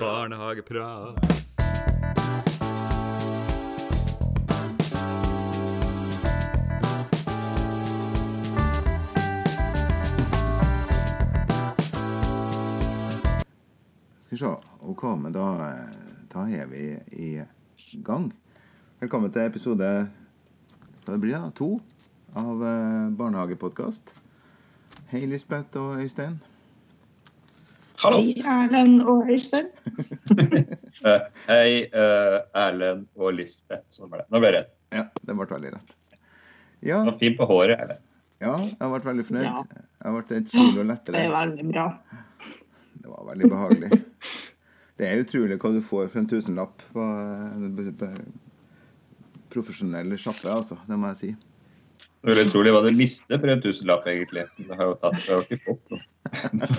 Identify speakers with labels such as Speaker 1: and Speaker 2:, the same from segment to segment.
Speaker 1: Barnehageprat.
Speaker 2: Skal vi se. Ok, men da, da er vi i gang. Velkommen til episode hva det blir da, to av eh, Barnehagepodkast. Hei, Lisbeth og Øystein.
Speaker 3: Hallo.
Speaker 4: Hei, Erlend og Øystein.
Speaker 3: Eh, hei, eh, Erlend og Lisbeth. Sånn ble det. Nå ble det rett.
Speaker 2: Ja, det ble veldig rett. Ja,
Speaker 3: Du var fin på håret. Erlend.
Speaker 2: ja jeg ble veldig fornøyd.
Speaker 4: Ja.
Speaker 2: Jeg ble et kilo
Speaker 4: Det er veldig bra.
Speaker 2: Det var veldig behagelig. Det er utrolig hva du får for en tusenlapp på en b- b- profesjonell sjappe, altså. Det må jeg si.
Speaker 3: Det veldig utrolig hva du mister for en tusenlapp, egentlig. Du har jo tatt, du har ikke fått noe.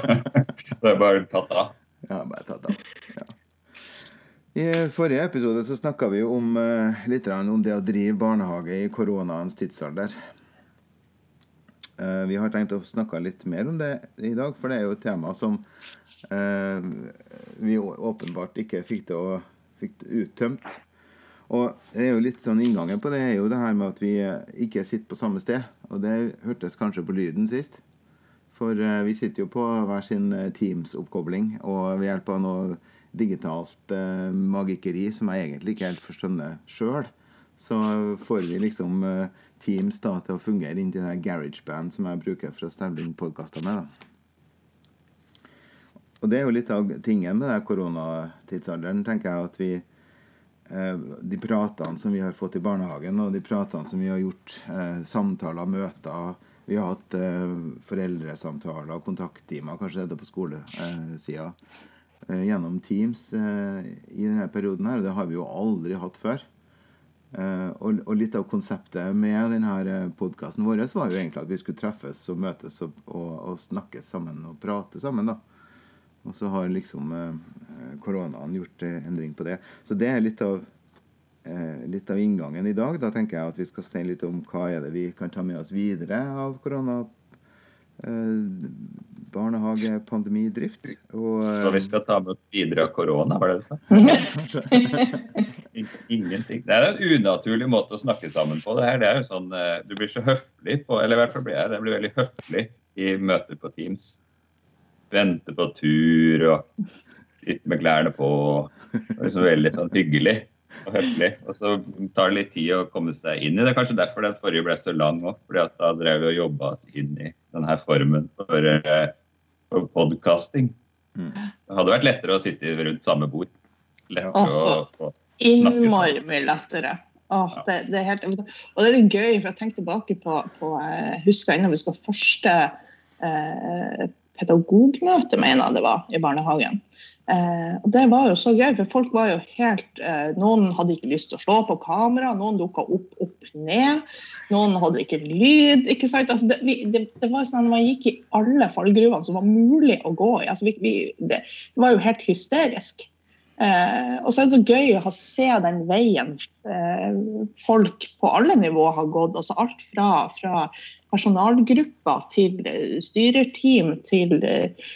Speaker 3: Det er bare tatt av.
Speaker 2: Ja, bare tatt av. Ja. I forrige episode så snakka vi om, eh, litt om det å drive barnehage i koronaens tidsalder. Eh, vi har tenkt å snakke litt mer om det i dag, for det er jo et tema som eh, vi åpenbart ikke fikk det å, fikk det uttømt. Og det er jo litt sånn Inngangen på det er jo det her med at vi eh, ikke sitter på samme sted. Og det hørtes kanskje på lyden sist. For eh, vi sitter jo på hver sin eh, Teams-oppkobling, og ved hjelp av noe digitalt eh, magikkeri som jeg egentlig ikke helt forstår sjøl, så får vi liksom eh, Teams da til å fungere inn til det GarageBand som jeg bruker for å stemme inn podkaster med. da. Og det er jo litt av tingen med den koronatidsalderen, tenker jeg at vi De pratene som vi har fått i barnehagen, og de pratene som vi har gjort, eh, samtaler, møter Vi har hatt eh, foreldresamtaler, kontakttimer, kanskje det er på skolesida, eh, gjennom Teams eh, i denne perioden her. Det har vi jo aldri hatt før. Eh, og litt av konseptet med denne podkasten vår var jo egentlig at vi skulle treffes og møtes og, og, og snakke sammen og prate sammen. da. Og så har liksom eh, koronaen gjort eh, endring på det. Så det er litt av, eh, litt av inngangen i dag. Da tenker jeg at vi skal si litt om hva er det vi kan ta med oss videre av korona. Eh, drift. Og
Speaker 3: Så vi
Speaker 2: eh,
Speaker 3: skal ta med oss videre av korona, var det det du? Ingenting. Det er en unaturlig måte å snakke sammen på. Det her det er jo sånn, eh, Du blir så høflig på Eller i hvert fall blir jeg det. Blir veldig høflig i møter på Teams. Vente på tur og sitte med klærne på. og liksom Veldig sånn hyggelig og høflig. Og så tar det litt tid å komme seg inn i det. Kanskje derfor den forrige ble så lang òg. fordi da drev vi og jobba oss inn i denne formen for, eh, for podkasting.
Speaker 2: Mm.
Speaker 3: Det hadde vært lettere å sitte rundt samme bord. Lettere
Speaker 4: Altså.
Speaker 3: å, å
Speaker 4: Innmari mye lettere. Åh, det, det er helt, og det er litt gøy, for jeg tenker tilbake på, på jeg husker innan vi skulle ha første eh, pedagogmøte, mener jeg det var, i barnehagen. Eh, og Det var jo så gøy, for folk var jo helt eh, Noen hadde ikke lyst til å slå på kamera, noen dukka opp, opp, ned. Noen hadde ikke lyd. ikke sant? Altså, det, vi, det, det var sånn at Man gikk i alle fallgruvene som var mulig å gå i. Altså, vi, vi, det, det var jo helt hysterisk. Eh, og så er det så gøy å se den veien eh, folk på alle nivåer har gått. altså Alt fra, fra personalgrupper til eh, styrerteam til eh,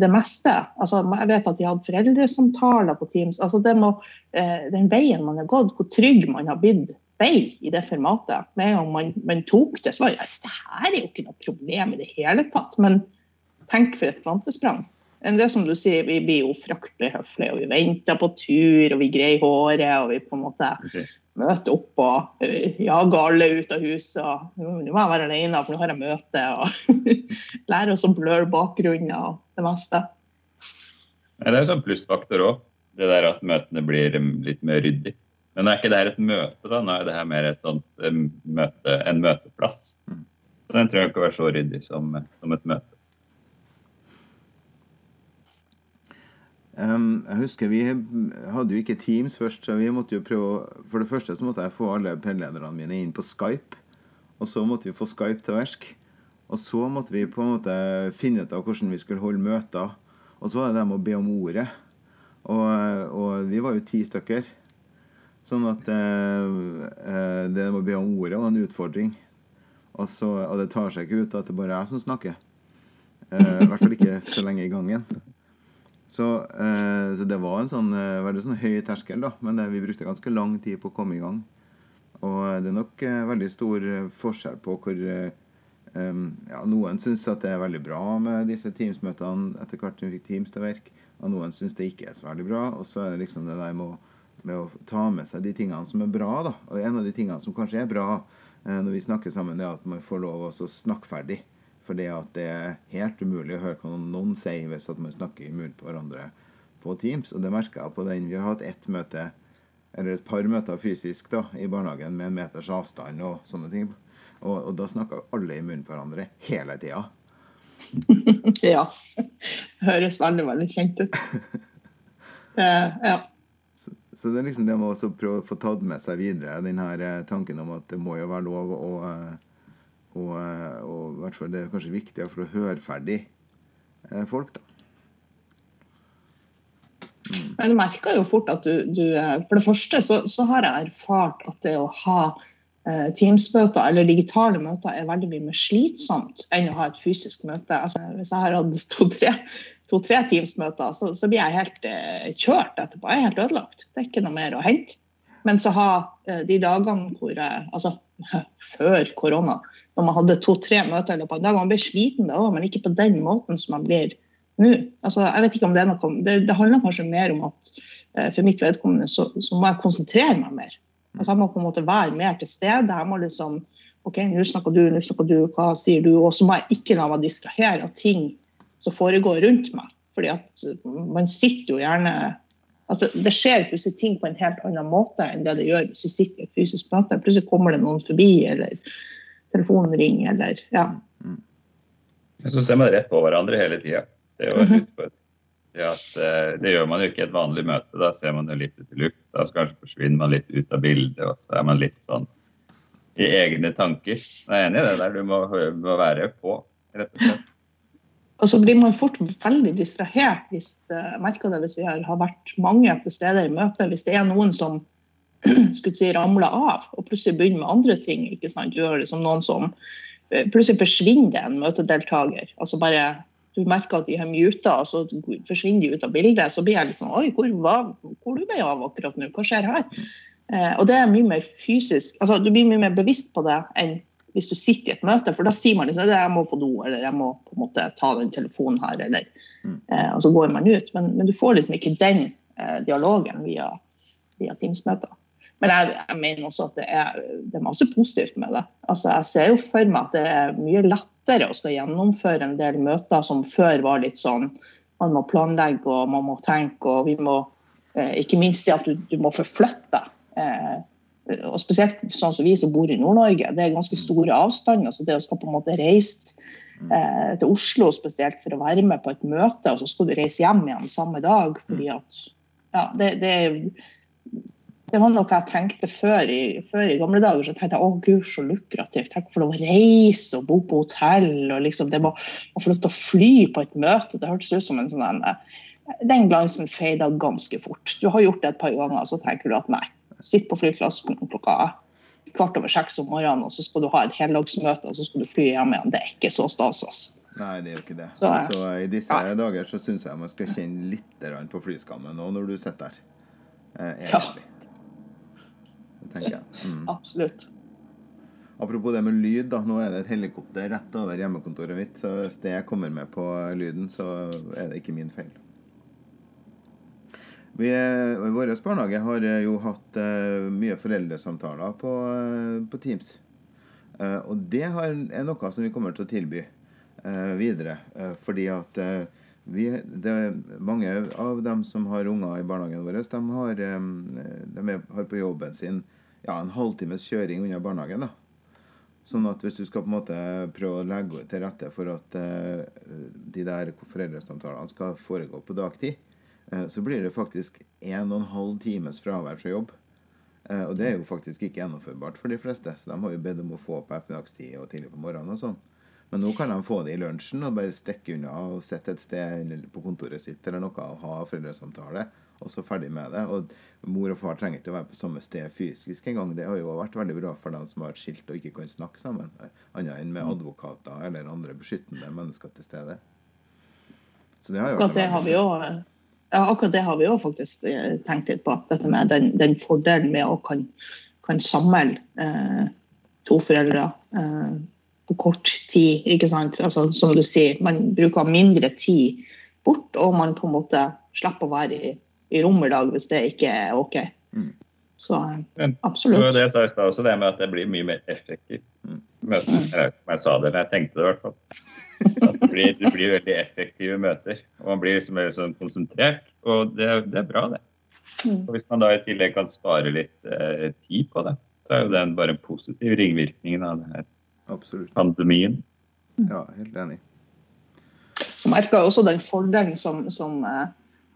Speaker 4: det meste. Altså, jeg vet at de hadde foreldresamtaler på Teams. altså må, eh, Den veien man har gått, hvor trygg man har blitt vei i det formatet. Med en man, man tok det, så var det det her er jo ikke noe problem i det hele tatt. Men tenk for et kvantesprang. Men det som du sier, Vi blir jo fryktelig høflige, og vi venter på tur, og vi greier håret. og vi på en måte møter opp og uh, jager alle ut av huset. og Nå må jeg være alene, for nå har jeg møte. og lærer oss å bløre bakgrunnen og det meste.
Speaker 3: Nei, det er jo sånn plussfaktor òg. Det der at møtene blir um, litt mer ryddig. Men er ikke det her et møte, da. Nå er det her mer et sånt um, møte, en møteplass.
Speaker 2: Mm.
Speaker 3: Så den trenger ikke å være så ryddig som, som et møte.
Speaker 2: Um, jeg husker Vi hadde jo ikke Teams først, så vi måtte jo prøve For det første så måtte jeg få alle PEL-lederne mine inn på Skype. Og så måtte vi få Skype til verk. Og så måtte vi på en måte finne ut av hvordan vi skulle holde møter. Og så var det dem å be om ordet. Og, og vi var jo ti stykker. Sånn at eh, eh, det med å be om ordet var en utfordring. Og, så, og det tar seg ikke ut at det bare er jeg som snakker. Eh, I hvert fall ikke så lenge i gangen. Så, eh, så det var en sånn, eh, veldig sånn høy terskel, da. Men det, vi brukte ganske lang tid på å komme i gang. Og det er nok eh, veldig stor eh, forskjell på hvor eh, ja, Noen syns at det er veldig bra med disse Teams-møtene etter hvert vi fikk Teams til å virke. Og noen syns det ikke er så veldig bra. Og så er det liksom det der med å, med å ta med seg de tingene som er bra. da. Og en av de tingene som kanskje er bra eh, når vi snakker sammen, det er at man får lov å snakke ferdig. Fordi at det er helt umulig å høre hva noen sier hvis at man snakker i munnen på hverandre på Teams. Og det merka jeg på den. Vi har hatt ett møte, eller et par møter fysisk da, i barnehagen med en meters avstand og sånne ting. Og, og da snakka alle i munnen på hverandre hele tida.
Speaker 4: Ja. Høres veldig, veldig kjent ut. Eh, ja.
Speaker 2: Så, så det er liksom det med å prøve å få tatt med seg videre den her eh, tanken om at det må jo være lov å eh, og, eh, og i hvert fall det er kanskje viktigere for å høre ferdig eh, folk, da.
Speaker 4: Men du merker jo fort at du, du eh, For det første så, så har jeg erfart at det å ha eh, Teams-møter eller digitale møter er veldig mye mer slitsomt enn å ha et fysisk møte. Altså, hvis jeg har hatt to-tre to, Teams-møter, så, så blir jeg helt eh, kjørt etterpå. Jeg er helt ødelagt. Det er ikke noe mer å hente. Men så ha eh, de dagene hvor Altså før korona, når man hadde to-tre møter i løpet av en dag, man ble sliten da òg, men ikke på den måten som man blir nå. Altså, jeg vet ikke om Det er noe, det, det handler kanskje mer om at eh, for mitt vedkommende så, så må jeg konsentrere meg mer. Altså, jeg må på en måte være mer til stede. Jeg må liksom OK, nå snakker du, nå snakker du, hva sier du? Og så må jeg ikke la meg distrahere av ting som foregår rundt meg. Fordi at man sitter jo gjerne Altså, det skjer plutselig ting på en helt annen måte enn det det gjør hvis du sitter i et fysisk møte. Plutselig kommer det noen forbi, eller telefonen ringer, eller ja.
Speaker 3: Så ser man rett på hverandre hele tida. Det, utfordring. det, eh, det gjør man jo ikke i et vanlig møte. Da ser man jo litt ut i lufta, så kanskje forsvinner man litt ut av bildet. Og så er man litt sånn i egne tanker. Jeg er enig i det der. Du må, må være på, rett og slett.
Speaker 4: Og så blir man fort veldig distrahert hvis jeg merker det hvis vi har vært mange til stede i møtet. Hvis det er noen som skulle si ramler av og plutselig begynner med andre ting. ikke sant? Du har liksom noen som eh, Plutselig forsvinner en møtedeltaker. altså bare Du merker at de har muta, og så forsvinner de ut av bildet. Så blir jeg litt sånn Oi, hvor, hva, hvor du ble av akkurat nå? Hva skjer her? Eh, og det er mye mer fysisk altså Du blir mye mer bevisst på det enn hvis du sitter i et møte, for da sier man liksom jeg må på do, eller jeg må på en måte ta den telefonen her, eller eh, Og så går man ut. Men, men, du får liksom ikke den eh, dialogen via, via Teams-møter. Men jeg, jeg, mener også at det er, det er, masse positivt med det. Altså, jeg ser jo for meg at det er mye lettere å skal gjennomføre en del møter som før var litt sånn man må planlegge og man må tenke, og vi må eh, Ikke minst det at du, du må forflytte deg. Og spesielt sånn som vi som bor i Nord-Norge, det er ganske store avstander. så Det å skal på en måte reise eh, til Oslo spesielt for å være med på et møte, og så skal du reise hjem igjen samme dag fordi at ja, det, det, det var noe jeg tenkte før i, før i, gamle dager. så tenkte jeg å gud, så lukrativt. Tenk å få lov å reise og bo på hotell. og liksom det må, å få lov til å fly på et møte. Det hørtes ut som en sånn Den glansen feida ganske fort. Du har gjort det et par ganger, så tenker du at nei sitte på flyplassen klokka kvart over seks om morgenen, og så skal du ha et heldagsmøte, og så skal du fly hjem igjen. Det er ikke så stas. Altså.
Speaker 2: Nei, det er jo ikke det. Så, så I disse ja. dager så syns jeg man skal kjenne litt på flyskammen nå når du sitter der. Eh, egentlig. Det tenker jeg.
Speaker 4: Mm. Absolutt.
Speaker 2: Apropos det med lyd, da. Nå er det et helikopter rett over hjemmekontoret mitt. Så hvis det kommer med på lyden, så er det ikke min feil. Vi, vår barnehage har jo hatt uh, mye foreldresamtaler på, uh, på Teams. Uh, og det har, er noe som vi kommer til å tilby videre. fordi at vi, det, mange av dem som har unger i barnehagen vår, de har, de har på jobben sin ja, en halvtimes kjøring unna barnehagen. da. Sånn at hvis du skal på en måte prøve å legge til rette for at de der foreldresamtalene skal foregå på dagtid, så blir det faktisk en og en halv times fravær fra jobb. Eh, og det er jo faktisk ikke gjennomførbart for de fleste. Så de har jo bedt om å få på ettermiddagstid og tidlig på morgenen og sånn. Men nå kan de få det i lunsjen og bare stikke unna og sitte et sted på kontoret sitt eller noe og ha foreldresamtale, og så ferdig med det. Og mor og far trenger ikke å være på samme sted fysisk engang. Det har jo vært veldig bra for dem som har vært skilt og ikke kan snakke sammen, annet enn med advokater eller andre beskyttende mennesker til stede.
Speaker 4: Så det har jo vært det har vi òg ja, akkurat det har vi òg faktisk eh, tenkt litt på. Dette med den, den fordelen med å kan, kan samle eh, to foreldre eh, på kort tid. ikke sant? Altså, som du sier, man bruker mindre tid bort, og man på en måte slipper å være i, i rom i dag hvis det ikke er OK.
Speaker 2: Mm.
Speaker 4: Så absolutt.
Speaker 3: Men det jeg sa i stad også, det med at det blir mye mer effektivt. Møter, Jeg vet ikke om jeg sa det, men jeg tenkte det i hvert fall. At det blir, det blir veldig effektive møter. og Man blir liksom mer sånn konsentrert. Og det, det er bra, det.
Speaker 4: Mm.
Speaker 3: Og Hvis man da i tillegg kan spare litt eh, tid på det, så er jo den bare en positiv ringvirkning av det her
Speaker 2: Absolutt.
Speaker 3: pandemien.
Speaker 2: Ja, helt enig.
Speaker 4: Så merker jeg også den fordelen som, som, eh,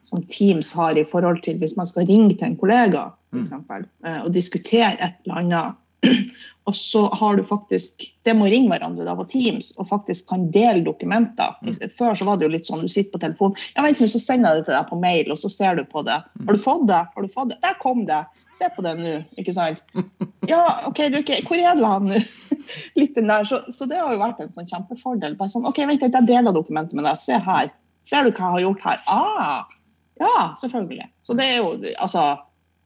Speaker 4: som Teams har i forhold til hvis man skal ringe til en kollega for
Speaker 2: Mm.
Speaker 4: eksempel, eh, og diskutere et eller annet. Og så har du faktisk Det må ringe hverandre da på Teams og faktisk kan dele dokumenter.
Speaker 2: Mm.
Speaker 4: Før så var det jo litt sånn du sitter på telefonen. Ja, vent nå, så sender jeg det til deg på mail, og så ser du på det.
Speaker 2: Mm.
Speaker 4: Har du fått det? Har du fått det? Der kom det! Se på det nå, ikke sant? Ja, OK, du, okay. hvor er du hen nå? Litt den der. Så, så det har jo vært en sånn kjempefordel. Bare sånn, OK, vent jeg deler dokumentet med deg. Se her. Ser du hva jeg har gjort her? Ah, ja, selvfølgelig. Så det er jo Altså,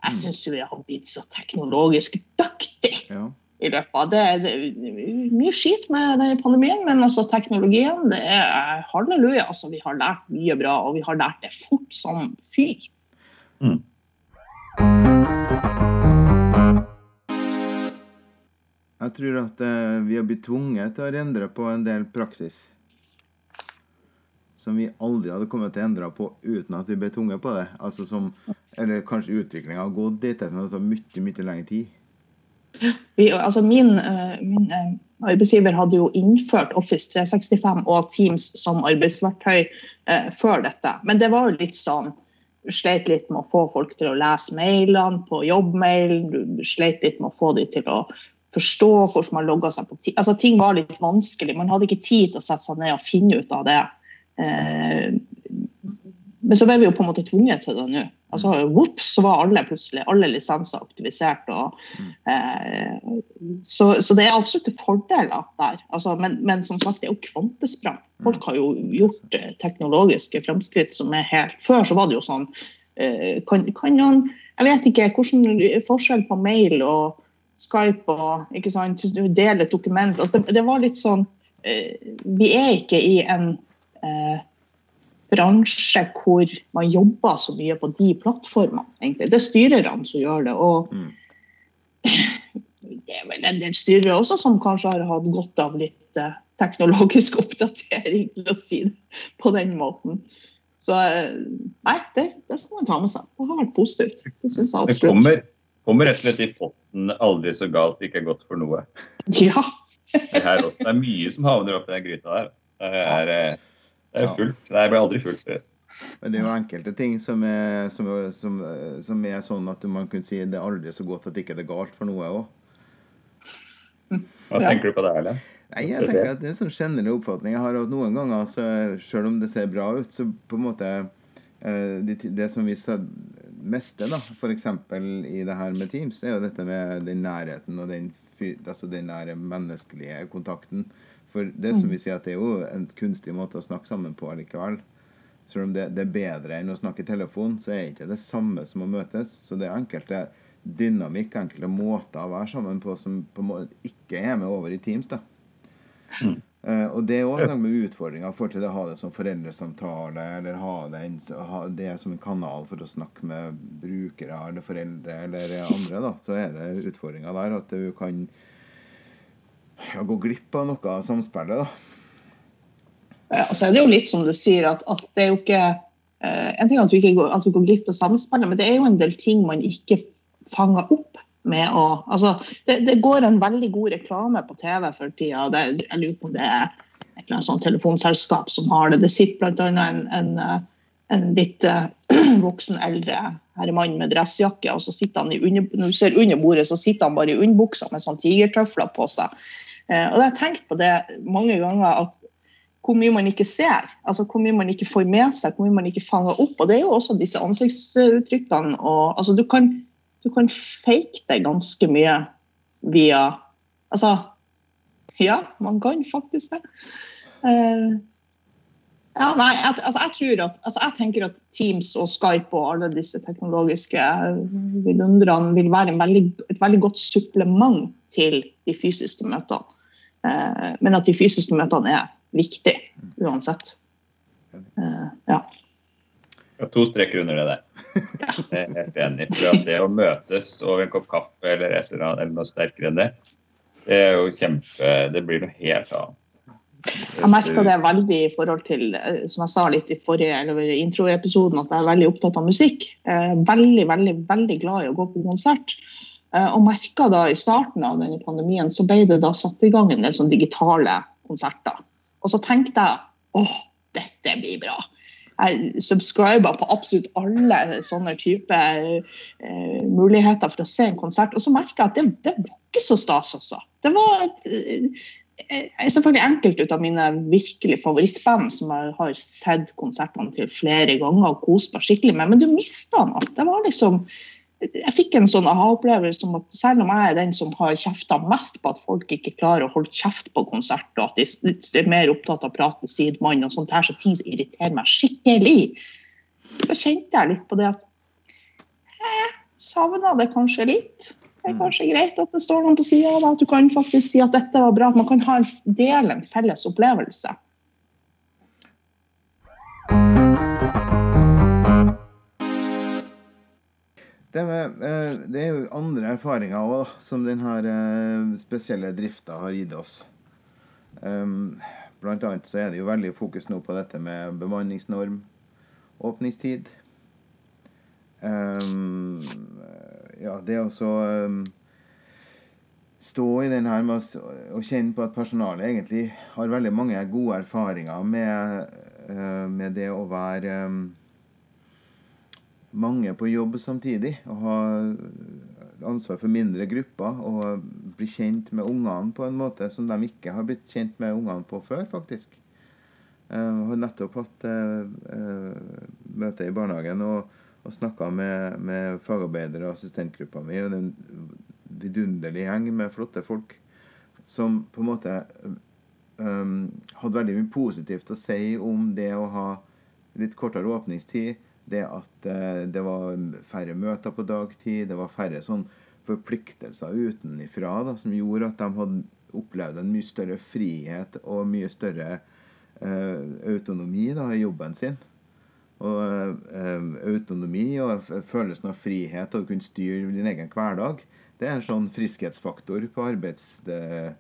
Speaker 4: jeg syns jo vi har blitt så teknologisk dyktig
Speaker 2: Ja.
Speaker 4: i løpet av det. er mye skit med den pandemien, men altså teknologien, det er halleluja. Altså, vi har lært mye bra, og vi har lært det fort som fy.
Speaker 2: Jeg tror at eh, vi har blitt tvunget til å endre på en del praksis. Som vi aldri hadde kommet til å endre på uten at vi ble tvunget på det. Altså som, Eller kanskje utviklinga har gått dit, at det tar mye, mye lengre tid.
Speaker 4: Vi, altså min, eh, min eh, arbeidsgiver hadde jo innført Office 365 og Teams som arbeidsverktøy eh, før dette. Men det var jo litt sånn sleit litt med å få folk til å lese mailene på jobbmail. Sleit litt med å få dem til å forstå hvordan man logga seg på Altså Ting var litt vanskelig. Man hadde ikke tid til å sette seg ned og finne ut av det. Eh, men så ble vi jo på en måte tvunget til det nå. Altså, Vops, så var alle plutselig alle lisenser aktivisert. og Eh, så, så det er absolutt fordeler der. Altså, men, men som sagt, det er jo kvantesprang. Folk har jo gjort eh, teknologiske fremskritt som er helt Før så var det jo sånn eh, kan, kan noen Jeg vet ikke hvordan forskjell på mail og Skype og ikke sant, dele et dokument altså, det, det var litt sånn eh, Vi er ikke i en eh, bransje hvor man jobber så mye på de plattformene. egentlig. Det er styrerne som gjør det. og
Speaker 2: Mm.
Speaker 4: det er vel en del styrere også som kanskje har hatt godt av litt eh, teknologisk oppdatering, til å si det på den måten. Så eh, nei, det, det skal man ta med seg. Det har vært positivt. Det syns jeg
Speaker 3: Det kommer, kommer rett og slett i potten aldri så galt ikke godt for noe.
Speaker 4: Ja.
Speaker 3: Det, her også. det er mye som havner oppi den gryta der. Det er, eh, det er fullt. Nei, jeg blir aldri fullt.
Speaker 2: Men det er jo enkelte ting som er, som, som, som er sånn at man kunne si det er aldri så godt at ikke det er galt for noe òg.
Speaker 3: Hva tenker du på det, Erlend?
Speaker 2: Nei, jeg tenker at Det er en sånn generell oppfatning jeg har at noen ganger, så, selv om det ser bra ut, så på en måte eh, det, det som vi meste, da, f.eks. i det her med Teams, er jo dette med den nærheten og den, altså den nære menneskelige kontakten. For det som vi sier at det er jo en kunstig måte å snakke sammen på likevel. Selv om det, det er bedre enn å snakke i telefon, så er ikke det samme som å møtes. Så det er enkelte dynamikk, enkelte måter å være sammen på som på en måte ikke er med over i Teams. da. Eh, og det er òg med utfordringer for til å ha det som foreldresamtale, eller ha det, en, ha det som en kanal for å snakke med brukere eller foreldre eller andre. da, Så er det utfordringer der at du kan ja, gå glipp av noe av samspillet. da.
Speaker 4: Ja, så er det jo litt som du sier, at, at det er jo ikke eh, En ting er at du, ikke går, at du går glipp av samspillet, men det er jo en del ting man ikke fanger opp med å Altså, det, det går en veldig god reklame på TV for tida. Det, jeg lurer på om det er et eller annet sånt telefonselskap som har det. Det sitter bl.a. En, en, eh, en litt eh, voksen, eldre herremann med dressjakke, og så sitter han i under, når du ser under bordet, så sitter han bare i underbuksa med sånn tigertøfler på seg. Eh, og jeg har tenkt på det mange ganger at hvor mye man ikke ser, altså hvor mye man ikke får med seg, hvor mye man ikke fanger opp. Og det er jo også disse ansiktsuttrykkene. og altså Du kan, du kan fake det ganske mye via Altså, ja, man kan faktisk det. Eh, Ja, nei, jeg, altså, jeg, at, altså, jeg tenker at Teams og Skype og alle disse teknologiske vidundrene vil være veldig, et veldig godt supplement til de fysiske møtene. Eh, men at de fysiske møtene er viktige uansett. Eh, ja.
Speaker 3: To streker under det der. Jeg er helt enig. For det å møtes over en kopp kaffe eller, eller, annet, eller noe sterkere enn det, det er jo kjempe Det blir noe helt annet.
Speaker 4: Jeg merka det veldig i forhold til, eh, som jeg sa litt i forrige eller introepisoden, at jeg er veldig opptatt av musikk. Veldig, veldig, veldig glad i å gå på konsert. Eh, og merka da i starten av denne pandemien, så ble det da satt i gang en del sånn digitale konserter. Og så tenkte jeg åh, dette blir bra. Jeg subscriber på absolutt alle sånne type uh, muligheter for å se en konsert. Og så merka jeg at det, det, var ikke så stas, også. Det var uh, er selvfølgelig enkelte ut av mine virkelig favorittband som jeg har sett konsertene til flere ganger og kost meg skikkelig med, men du mista noe. Liksom jeg fikk en sånn aha-opplevelse om at selv om jeg er den som har kjefta mest på at folk ikke klarer å holde kjeft på konsert, og at de er mer opptatt av å prate med sidemann og sånt her, så ting irriterer meg skikkelig, så kjente jeg litt på det at jeg savna det kanskje litt. Det er mm. kanskje greit at det står noen på sida av at du kan faktisk si at dette var bra. At man kan ha en, dele en felles opplevelse.
Speaker 2: Det, med, eh, det, er jo andre erfaringer òg som denne eh, spesielle drifta har gitt oss. Um, blant annet så er det jo veldig fokus nå på dette med bemanningsnorm, åpningstid. Ja, det å så um, stå i den her med å, kjenne på at personalet egentlig har veldig mange gode erfaringer med, uh, med det å være um, mange på jobb samtidig. Og ha ansvar for mindre grupper. Og bli kjent med ungene på en måte som de ikke har blitt kjent med ungene på før, faktisk. Jeg eh, har nettopp hatt uh, møte i barnehagen og, og snakka med, med, fagarbeidere og assistentgruppa mi. Og det er en vidunderlig gjeng med flotte folk som på en måte um, hadde veldig mye positivt å si om det å ha litt kortere åpningstid det at uh, det var færre møter på dagtid, det var færre sånn forpliktelser utenifra som gjorde at de hadde opplevd en mye større frihet og mye større uh, autonomi da, i jobben sin. Og eh, autonomi og følelsen av frihet og å kunne styre din egen hverdag, det er en sånn friskhetsfaktor arbeids, eh,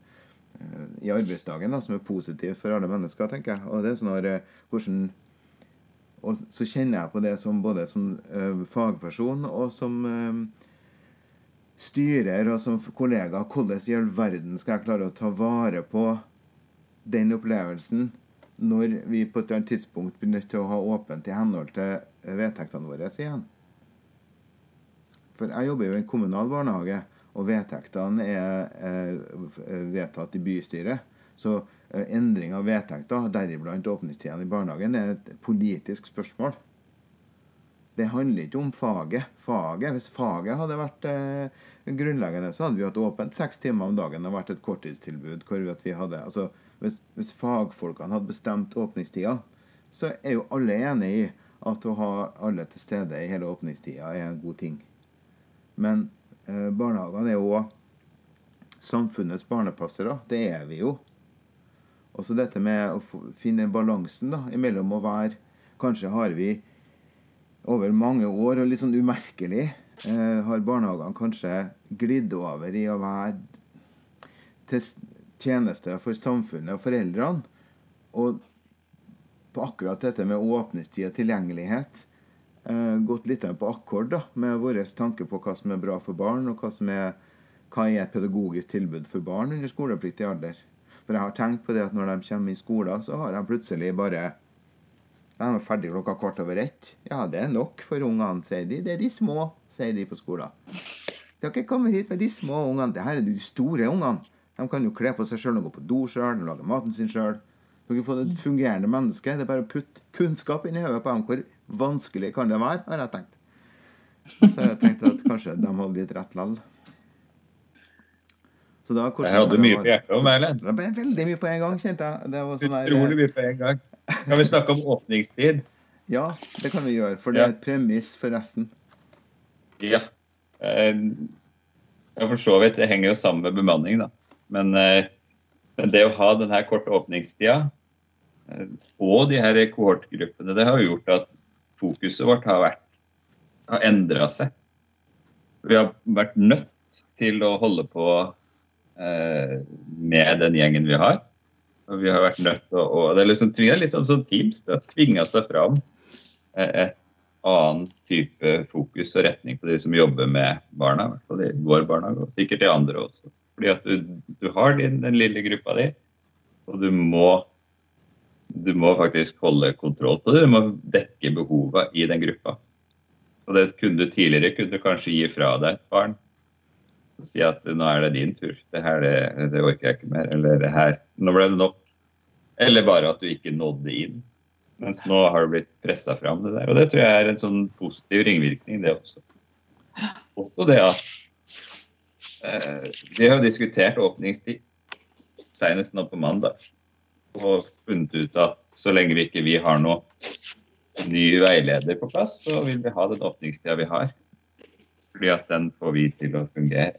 Speaker 2: i arbeidsdagen da, som er positiv for alle mennesker, tenker jeg. Og det er sånn eh, hvordan og så kjenner jeg på det som både som uh, fagperson og som uh, styrer og som kollega. Hvordan i all verden skal jeg klare å ta vare på den opplevelsen når vi på et eller annet tidspunkt blir nødt til å ha åpent i henhold til vedtektene våre igjen? For jeg jobber jo i en kommunal barnehage, og vedtektene er vedtatt i bystyret. Så Eh, endring av vedtekter, deriblant åpningstidene i barnehagen, er et politisk spørsmål. Det handler ikke om faget. faget hvis faget hadde vært eh, grunnleggende, så hadde vi hatt åpent seks timer om dagen. Hadde vært et korttidstilbud. hvor vi hadde, altså, hvis, hvis fagfolkene hadde bestemt åpningstida, så er jo alle enig i at å ha alle til stede i hele åpningstida er en god ting. Men eh, barnehagene er jo samfunnets barnepassere. Det er vi jo. Og så dette med å finne balansen da, imellom å være Kanskje har vi over mange år, og litt sånn umerkelig, eh, har barnehagene kanskje glidd over i å være til tjeneste for samfunnet og foreldrene. Og på akkurat dette med åpningstid og tilgjengelighet eh, gått litt på akkord da, med vår tanke på hva som er bra for barn, og hva som er, hva er et pedagogisk tilbud for barn under skolepliktig alder. For jeg har tenkt på det at når de kommer i skolen, så har de plutselig bare De er ferdig klokka kvart over ett. Ja, det er nok for ungene, sier de. Det er de små, sier de på skolen. De har ikke kommet hit med de små ungene. Det her er de store ungene. De kan jo kle på seg sjøl gå på do sjøl lage maten sin sjøl. Du kan få et fungerende menneske. Det er bare å putte kunnskap inn i hodet på dem. Hvor vanskelig kan det være, har jeg tenkt. Så jeg tenkte at kanskje de hadde litt rett likevel.
Speaker 3: Så da, jeg hadde mye på hjertet om Erlend.
Speaker 2: Det ble veldig mye på en gang, kjente jeg. Det var sånn
Speaker 3: Utrolig mye på en gang. Kan vi snakke om åpningstid?
Speaker 2: Ja, det kan vi gjøre, for det er et premiss for resten.
Speaker 3: Ja. Jeg ja, for så vidt. Det henger jo sammen med bemanning, da. Men, eh, men det å ha denne korte åpningstida eh, og de her kohortgruppene, det har gjort at fokuset vårt har, vært, har endra seg. Vi har vært nødt til å holde på eh, med den gjengen vi har. Og vi har vært nødt til å og Det er liksom, liksom som Teams. Det har tvinga seg fram et annen type fokus og retning på de som jobber med barna. I hvert fall i vår barnehage, og sikkert i andre også. Fordi at du, du har din, den lille gruppa di, og du må, du må faktisk holde kontroll på det. Du må dekke behova i den gruppa. Og det kunne du tidligere kunne du kanskje gi fra deg et barn og si at nå er det din tur. Det her det, det orker jeg ikke mer. Eller det her, nå ble det nok. Eller bare at du ikke nådde inn. Mens nå har du blitt pressa fram det der. Og det tror jeg er en sånn positiv ringvirkning, det også. Også det at Vi har diskutert åpningstid senest nå på mandag. Og funnet ut at så lenge vi ikke vi har noen ny veileder på plass, så vil vi ha den åpningstida vi har. Fordi at den får vi til å fungere.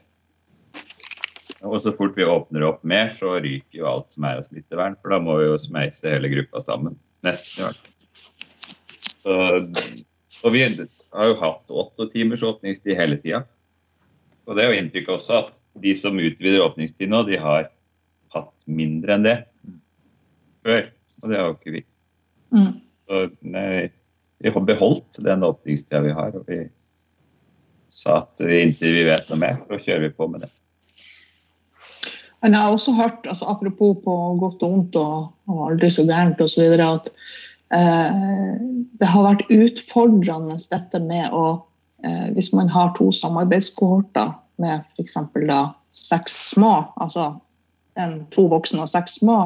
Speaker 3: Og så fort vi åpner opp mer, så ryker jo alt som er av smittevern. For da må vi jo smeise hele gruppa sammen. Nesten i hvert fall. Og vi har jo hatt åtte timers åpningstid hele tida. Og det er jo inntrykk også at de som utvider åpningstid nå, de har hatt mindre enn det før. Og det har jo ikke vi. Mm. Så nei, vi har beholdt den åpningstida vi har. Og vi sa at inntil vi vet noe mer, så kjører vi på med det.
Speaker 4: Men jeg har også hørt, altså apropos på godt og vondt og, og aldri så gærent osv., at eh, det har vært utfordrende dette med å Hvis man har to samarbeidskohorter med f.eks. seks små, altså en, to voksne og seks små,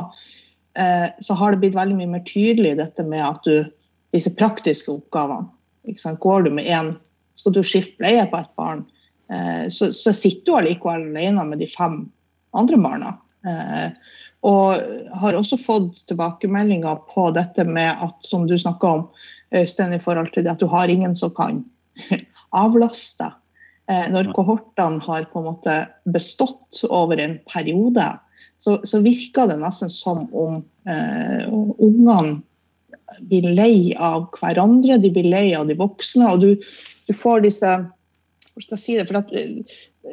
Speaker 4: eh, så har det blitt veldig mye mer tydelig dette med at du disse praktiske oppgavene Går du med én, skal du skifte bleie på et barn, eh, så, så sitter du allikevel alene med de fem andre barna. Eh, og har også fått tilbakemeldinger på dette med at, som du snakka om, Øystein, i forhold til det at du har ingen som kan avlaste. Eh, når kohortene har på en måte bestått over en periode, så, så virker det nesten som om eh, ungene blir lei av hverandre, de blir lei av de voksne. Og du, du får disse Hvordan skal jeg si det? For at,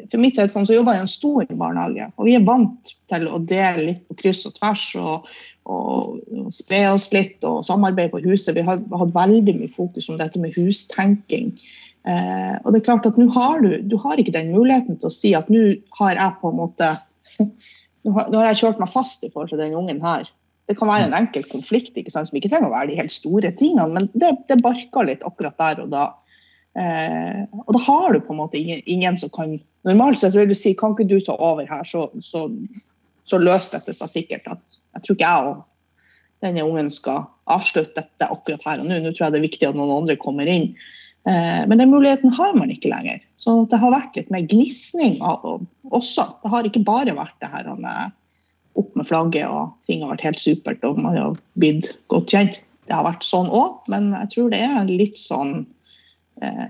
Speaker 4: for mitt vedkommende så jobber jeg i en stor barnehage. Og vi er vant til å dele litt på kryss og tvers og, og spre oss litt og samarbeide på huset. Vi har hatt veldig mye fokus om dette med hustenking. Eh, og det er klart at nå har du, du har ikke den muligheten til å si at nå har jeg på en måte nå har, nå har jeg kjørt meg fast i forhold til den ungen her. Det kan være en enkel konflikt ikke sant, som ikke trenger å være de helt store tingene, men det, det barker litt akkurat der og da. Eh, og da har du på en måte ingen, ingen, som kan Normalt sett vil du si kan ikke du ta over her, så, så, så løser dette seg sikkert. At, jeg tror ikke jeg og denne ungen skal avslutte dette akkurat her og nå. Nå tror jeg det er viktig at noen andre kommer inn. Eh, men den muligheten har man ikke lenger. Så det har vært litt mer gnisning også. Det har ikke bare vært det her med opp med flagget og ting har vært helt supert og man har blitt godt kjent. Det har vært sånn òg, men jeg tror det er litt sånn Eh,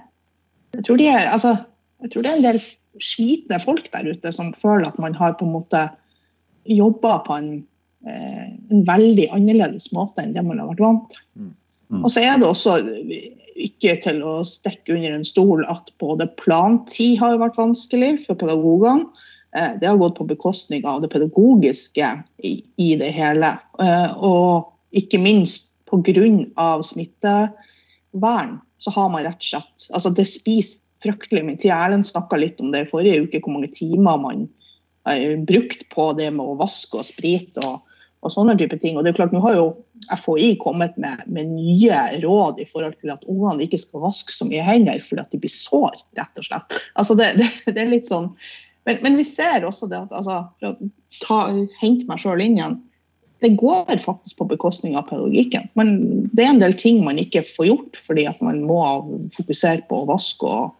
Speaker 4: jeg tror, er, altså, jeg tror, det er, en del slitne folk der ute som føler at man har på en måte jobba på en, eh, en, veldig annerledes måte enn det man har vært vant til. Mm. Og så er det også ikke til å stikke under en stol at både plantid har vært vanskelig for pedagogene. Eh, det har gått på bekostning av det pedagogiske i, det hele. Og ikke minst pga. smittevern så har man rett og slett altså Det spiser fryktelig mye tid. Erlend snakka litt om det i forrige uke, hvor mange timer man har brukt på det med å vaske og sprite og, og sånne type ting. Og det er klart, Nå har jo FHI kommet med, med nye råd i forhold til at ungene ikke skal vaske så mye hender fordi at de blir sår, rett og slett. Altså det, det, det er litt sånn men, men, vi ser også det at altså, for å ta, hente meg sjøl inn igjen det går faktisk på bekostning av pedagogikken. Men det er en del ting man ikke får gjort fordi at man må fokusere på å vaske og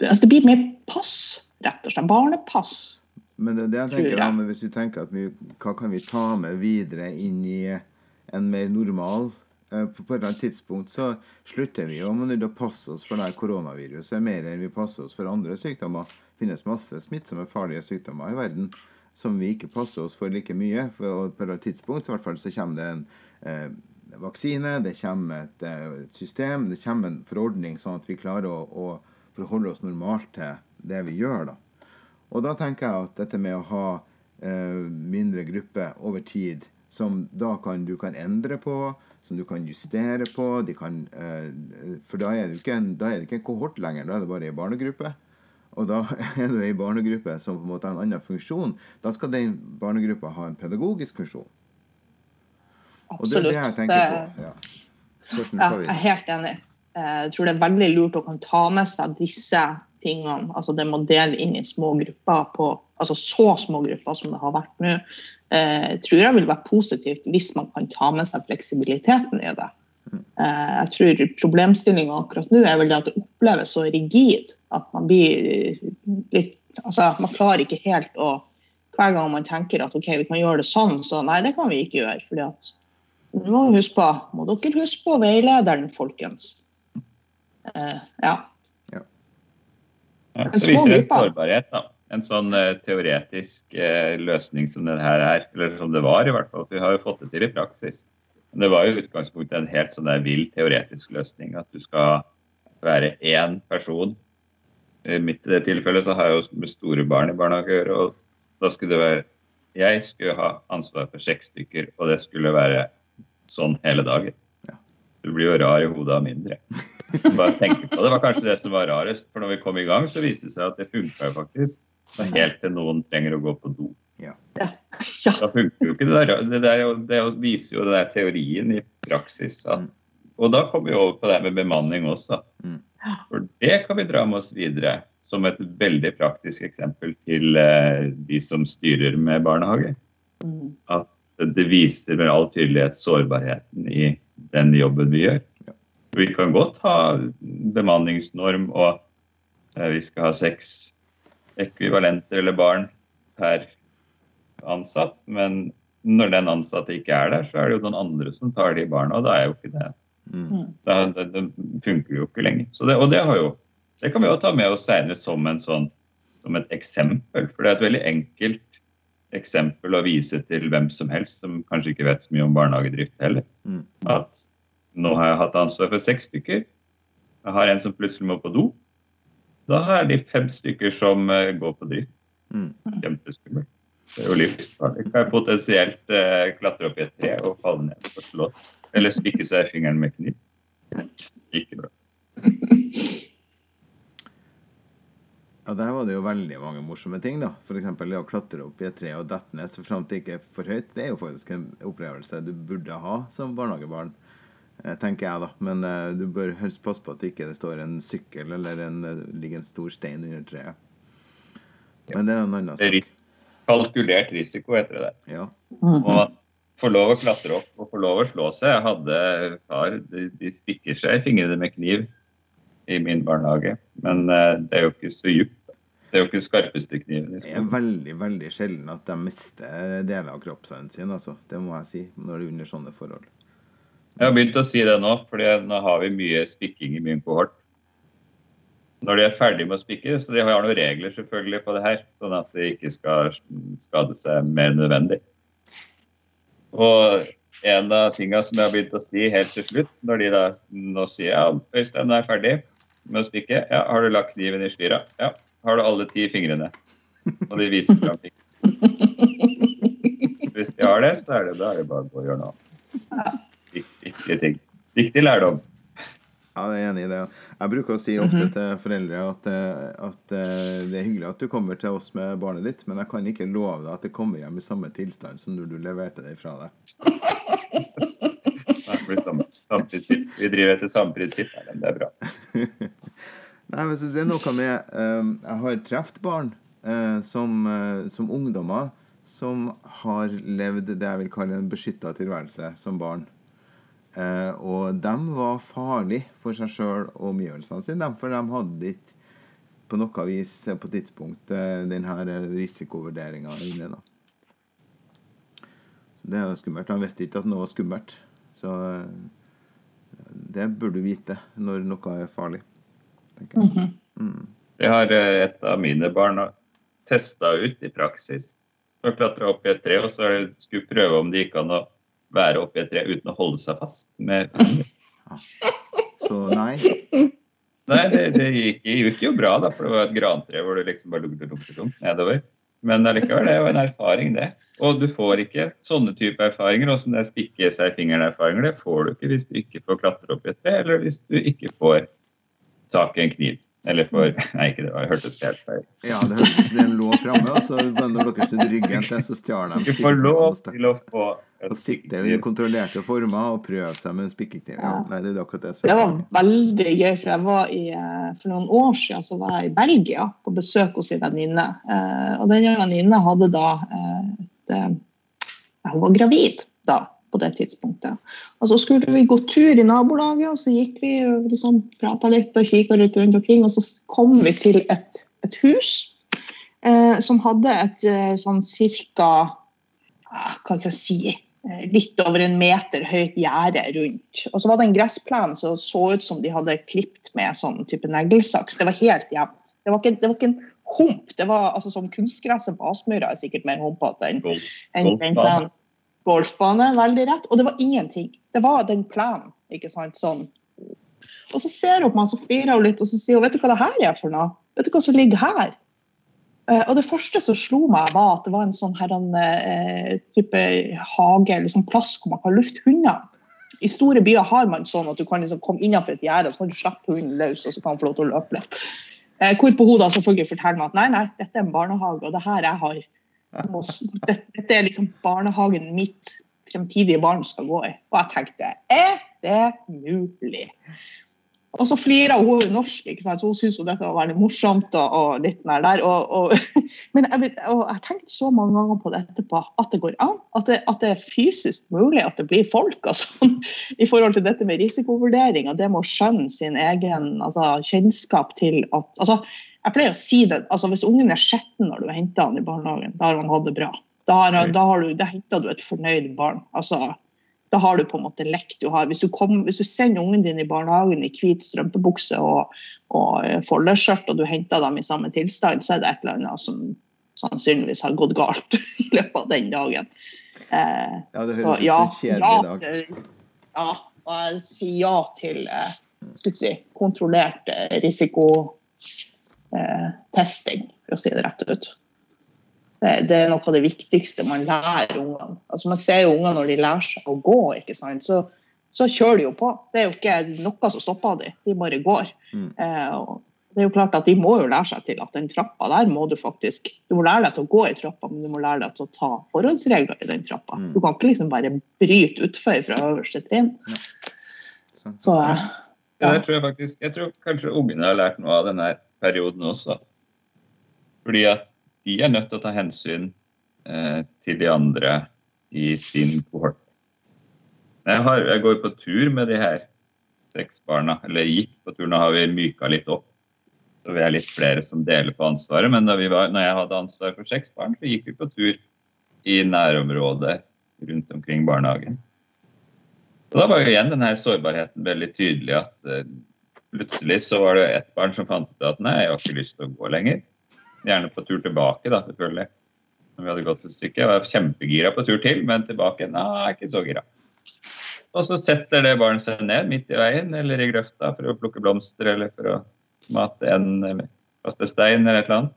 Speaker 4: altså Det blir mer pass, rett og slett. Barnepass.
Speaker 2: Men det, det jeg tenker da, Hvis vi tenker at vi, hva kan vi ta med videre inn i en mer normal eh, på et eller annet tidspunkt så slutter vi jo med å passe oss for det koronaviruset mer enn vi passer oss for andre sykdommer. Det finnes masse smittsomme, farlige sykdommer i verden som vi ikke passer oss for like mye. For, på et tidspunkt så, fall, så kommer det en eh, vaksine, det kommer et, eh, et system, det kommer en forordning, sånn at vi klarer å, å forholde oss normalt til det vi gjør. da. Og da tenker jeg at dette med å ha eh, mindre grupper over tid, som da kan, du kan endre på, som du kan justere på de kan, eh, For da er, en, da er det ikke en kohort lenger, da er det bare ei barnegruppe. Og da er det ei barnegruppe som på en måte har en annen funksjon. Da skal den barnegruppa ha en pedagogisk funksjon. Og det er det jeg tenker på. Ja.
Speaker 4: Ja, jeg er helt enig. Eh, Jeg tror det er veldig lurt å kan ta med seg disse tingene. Altså det med å dele inn i små grupper, på, altså så små grupper som det har vært nå, eh, tror jeg vil være positivt hvis man kan ta med seg fleksibiliteten i det. Eh, Jeg tror problemstillinga akkurat nå er vel det at det oppleves så rigid at man blir litt Altså, man klarer ikke helt å Hver gang man tenker at OK, vi kan gjøre det sånn, så nei, det kan vi ikke gjøre. fordi at nå må, huske på, må dere huske på veilederen, folkens. Eh. Ja, En det
Speaker 3: viser en sårbarhet. da. En sånn uh, teoretisk uh, løsning som det her er, eller som det var i hvert fall. Vi har jo fått det til i praksis. Men det var jo i utgangspunktet en helt sånn der vill teoretisk løsning. At du skal være én person. I mitt tilfelle så har jeg jo med store barn i barnehage å gjøre. Og da skulle det være Jeg skulle ha ansvar for seks stykker, og det skulle være sånn hele dagen. Du blir jo rar i hodet av mindre. Bare tenke på det. var kanskje det som var rarest. For når vi kom i gang, så viste det seg at det funka jo faktisk. Så helt til noen trenger å gå på do.
Speaker 4: ja.
Speaker 3: Da funker jo ikke det der. Det, der, det viser jo den der teorien i praksis. At, og da kommer vi over på det her med bemanning også.
Speaker 2: Mm.
Speaker 3: For det kan vi dra med oss videre som et veldig praktisk eksempel til eh, de som styrer med barnehage.
Speaker 4: Mm.
Speaker 3: At det viser med all tydelighet sårbarheten i den jobben vi gjør. Vi kan godt ha bemanningsnorm og eh, vi skal ha seks ekvivalenter eller barn per ansatt, men når den ansatte ikke er der, så er det jo noen andre som tar de barna, og da er jo ikke det
Speaker 2: Mm.
Speaker 3: da, det, det funker jo ikke lenger. Så det, og det, har jo, det kan vi jo ta med oss senere som, sånn, som et eksempel. For det er et veldig enkelt eksempel å vise til hvem som helst som kanskje ikke vet så mye om barnehagedrift heller.
Speaker 2: Mm.
Speaker 3: At nå har jeg hatt ansvar for seks stykker. Jeg har en som plutselig må på do. Da er de fem stykker som eh, går på drift.
Speaker 2: Mm.
Speaker 3: Kjempeskummelt. Det er jo livsfarlig. Kan jeg potensielt eh, klatre opp i et tre og falle ned og slå. Eller spikke seg i fingeren med kniv. Ikke bra.
Speaker 2: Ja, Der var det jo veldig mange morsomme ting. da. F.eks. det å klatre opp i et tre og dette ned så framt det ikke er for høyt. Det er jo faktisk en opplevelse du burde ha som barnehagebarn, eh, tenker jeg da. Men uh, du bør helst passe på at det ikke står en sykkel eller en, eh, ligger en stor stein under treet. Men det er en annen sak.
Speaker 3: ris kalkulert risiko heter det.
Speaker 2: Ja.
Speaker 3: Og får lov å klatre opp og få lov å slå seg. Jeg hadde far, de, de spikker seg i fingrene med kniv i min barnehage. Men det er jo ikke så djupt. Det er jo ikke skarpeste kniven. i
Speaker 2: Det er veldig veldig sjelden at de mister deler av kroppsøynene sin, Altså. Det må jeg si, når det er under sånne forhold.
Speaker 3: Jeg har begynt å si det nå, for nå har vi mye spikking i min kohort. Når de er ferdig med å spikke, så de har noen regler selvfølgelig på det her, sånn at de ikke skal skade seg mer enn nødvendig. Og en av tingene som jeg har begynt å si helt til slutt, når de da nå sier ja, Øystein er ferdig med å spikke, ja, har du lagt kniven i slira? Ja. Har du alle ti fingrene? Og de viser fram fingrene. Hvis de har det, så er det, da er det bare å gjøre noe annet. Viktige ting. Viktig lærdom.
Speaker 2: Ja, jeg er enig i det. Jeg bruker å si ofte til foreldre at, eh, at eh, det er hyggelig at du kommer til oss med barnet ditt, men jeg kan ikke love deg at det kommer hjem i samme tilstand som når du leverte det fra deg.
Speaker 3: Nei, det blir samme, samme prinsipp. Vi driver etter samme prinsipp, men det er bra.
Speaker 2: Nei, men det er noe med eh, Jeg har truffet barn uh, som, uh, som ungdommer som har levd det jeg vil kalle en beskytta tilværelse som barn. Uh, og de var farlige for seg sjøl og omgivelsene sine, for de hadde ikke på noe vis på tidspunkt denne den risikovurderinga inne. da. Så det er jo skummelt. Han visste ikke at noe var skummelt. Så det burde du vite når noe er farlig. Tenker jeg. Mm.
Speaker 3: Det har eh, et av mine barn testa ut i praksis. De klatra opp i et tre, og så skulle prøve om det gikk an å være oppi et tre uten å holde seg fast. Med
Speaker 2: Så nei.
Speaker 3: Nei, det, det gikk, gikk jo bra, da, for det var et grantre hvor du liksom bare lukter, lukter, lukter nedover. Men allikevel, det er jo en erfaring, det. Og du får ikke sånne type erfaringer, og det spikke seg i fingeren-erfaringer, det får du ikke hvis du ikke får klatre opp i et tre, eller hvis du ikke får tak i en kniv. Eller for Nei, ikke det, det hørtes helt feil.
Speaker 2: Ja, det hørtes den lå framme, og så vender dere til ryggen til, så stjal de
Speaker 3: Du får lov til å få
Speaker 2: Og sitte i kontrollerte former og prøve seg med en spikkekniv. Ja.
Speaker 4: Ja.
Speaker 2: Nei, det er akkurat det
Speaker 4: Det var veldig gøy, for jeg var i, eh, for noen år siden så var jeg i Belgia på besøk hos en venninne. Eh, Og denne venninna hadde da eh, et, Hun var gravid da, på det tidspunktet. Og så skulle vi gå tur i nabolaget, og så gikk vi og liksom prata litt og kikka litt rundt omkring, og så kom vi til et, et hus eh, som hadde et eh, sånn cirka Hva kan jeg si? eh, litt over en meter høyt gjerde rundt. Og så var det en gressplen som så ut som de hadde klipt med sånn type neglesaks. Det var helt jevnt. Det det var ikke en hump. Det var altså Som kunstgresset på Aspmyra er sikkert mer humpete enn enn den
Speaker 3: Golfbane.
Speaker 4: plenen. Golfbane, veldig rett. Og det var ingenting. Det var den planen. ikke sant, sånn. Og så ser hun på meg, så flirer hun litt, og så sier hun vet du hva det her er for noe? Vet du hva som ligger her? Eh, og det første som slo meg, var at det var en sånn her, en, eh, type hage, eller sånn plass hvor man kan lufte hunder. I store byer har man sånn at du kan liksom komme innenfor et gjerde, så kan du slippe hunden løs, og så kan han få lov til å løpe litt. Eh, hvorpå hun da selvfølgelig forteller meg at nei, nei, dette er en barnehage, og det her jeg har Dette er liksom barnehagen mitt fremtidige barn skal gå i. Og jeg tenkte er det mulig? Og så flirer hun, hun norsk, ikke sant? så hun syns dette var veldig morsomt. og, og litt nær der. Og, og, men jeg, og har tenkt så mange ganger på det etterpå, at det går an. At det, at det er fysisk mulig at det blir folk. Altså, I forhold til dette med risikovurdering og det med å skjønne sin egen altså, kjennskap til at altså, jeg pleier å si det, altså Hvis ungen er skitten når du henter han i barnehagen, da har han hatt det bra. Da, har, da, har du, da henter du et fornøyd barn. altså da har du på en måte lekt. Du har, hvis, du kom, hvis du sender ungen din i barnehagen i hvit strømpebukse og, og eh, foldeskjørt, og du henter dem i samme tilstand, så er det et eller annet som sannsynligvis har gått galt i løpet av den dagen. Eh,
Speaker 2: Ja, det
Speaker 4: så
Speaker 2: høres ut
Speaker 4: ja,
Speaker 2: som en
Speaker 4: ja,
Speaker 2: dag.
Speaker 4: ja, og jeg sier ja til eh, si, kontrollert eh, testing, for å si det rett ut. Det, det er noe av det viktigste man lærer ungene. Altså, man ser jo unger når de lærer seg å gå? Så, så kjører de jo på. Det er jo ikke noe som stopper dem, de bare går.
Speaker 2: Mm.
Speaker 4: Eh, det er jo klart at De må jo lære seg til at den trappa der må du faktisk Du må lære deg til å gå i trappa, men du må lære deg til å ta forholdsregler i den trappa.
Speaker 2: Mm.
Speaker 4: Du kan ikke liksom bare bryte utfor fra øverste trinn.
Speaker 2: Sånn.
Speaker 4: Så eh,
Speaker 3: Ja, det tror jeg faktisk. Jeg tror kanskje ungene har lært noe av denne perioden også. Fordi at de er nødt til å ta hensyn eh, til de andre i sin kohort. Jeg, har, jeg går på tur med de her seks barna. Eller gikk på tur, nå har vi myka litt opp. Så vi er litt flere som deler på ansvaret. Men da var, når jeg hadde ansvar for seks barn, så gikk vi på tur i nærområdet rundt omkring barnehagen. Og Da var jo igjen denne sårbarheten veldig tydelig. at eh, Plutselig så var det ett barn som fant ut at nei, jeg har ikke lyst til å gå lenger. Gjerne på tur tilbake, da, selvfølgelig. Når vi hadde gått et stykke. Jeg var kjempegira på tur til, men tilbake nei, ikke så gira. Og så setter det barnet seg ned midt i veien eller i grøfta for å plukke blomster eller for å mate en kaste stein eller et eller annet.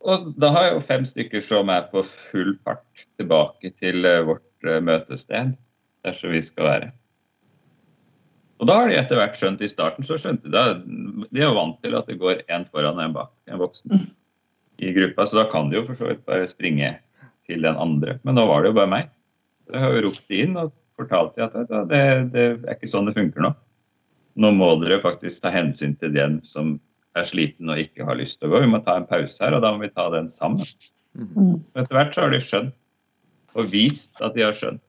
Speaker 3: Og da har jeg jo fem stykker som er på full fart tilbake til eh, vårt eh, møtested der vi skal være. Og da har de etter hvert skjønt, i starten så skjønte de De er jo vant til at det går en foran og en bak, en voksen
Speaker 4: Mm.
Speaker 3: i gruppa, så da kan de jo for så vidt bare springe til den andre. Men nå var det jo bare meg. Så jeg har jo ropt de inn og fortalt de at det, det er ikke sånn det funker nå. Nå må dere faktisk ta hensyn til den som er sliten og ikke har lyst til å gå. Vi må ta en pause her, og da må vi ta den sammen.
Speaker 4: mm,
Speaker 3: Og etter hvert så har de skjønt, og vist at de har skjønt,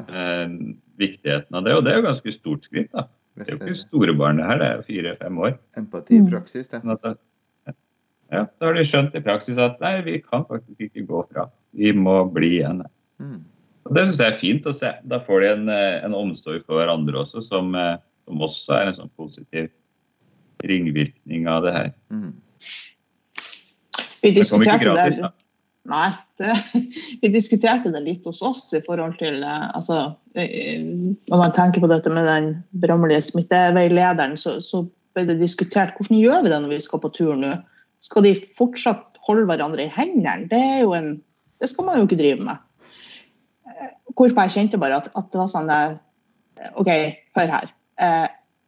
Speaker 3: eh, viktigheten av det. Og det er jo ganske stort skritt. da. Det er jo ikke store barn det her, det er jo fire-fem år.
Speaker 2: Empati i praksis, det.
Speaker 3: At det, ja, da har de skjønt i praksis at nei, vi kan faktisk ikke gå fra. Vi må bli igjen.
Speaker 2: Mm.
Speaker 3: Og Det syns jeg er fint å se. Da får de en, eh, en omsorg for hverandre også, som, eh, som også er en sånn positiv ringvirkning av det her.
Speaker 2: Mm.
Speaker 4: Vi diskuterte det. Nei, det, vi diskuterte det litt hos oss i forhold til eh, altså, eh, Når man tenker på dette med den berømmelige smitteveilederen, så, så ble det diskutert hvordan gjør vi det når vi skal på tur nå. Skal de fortsatt holde hverandre i hendene? Det, er jo en, det skal man jo ikke drive med. Eh, Hvorpå jeg kjente bare at, at det var sånn eh, OK, hør her.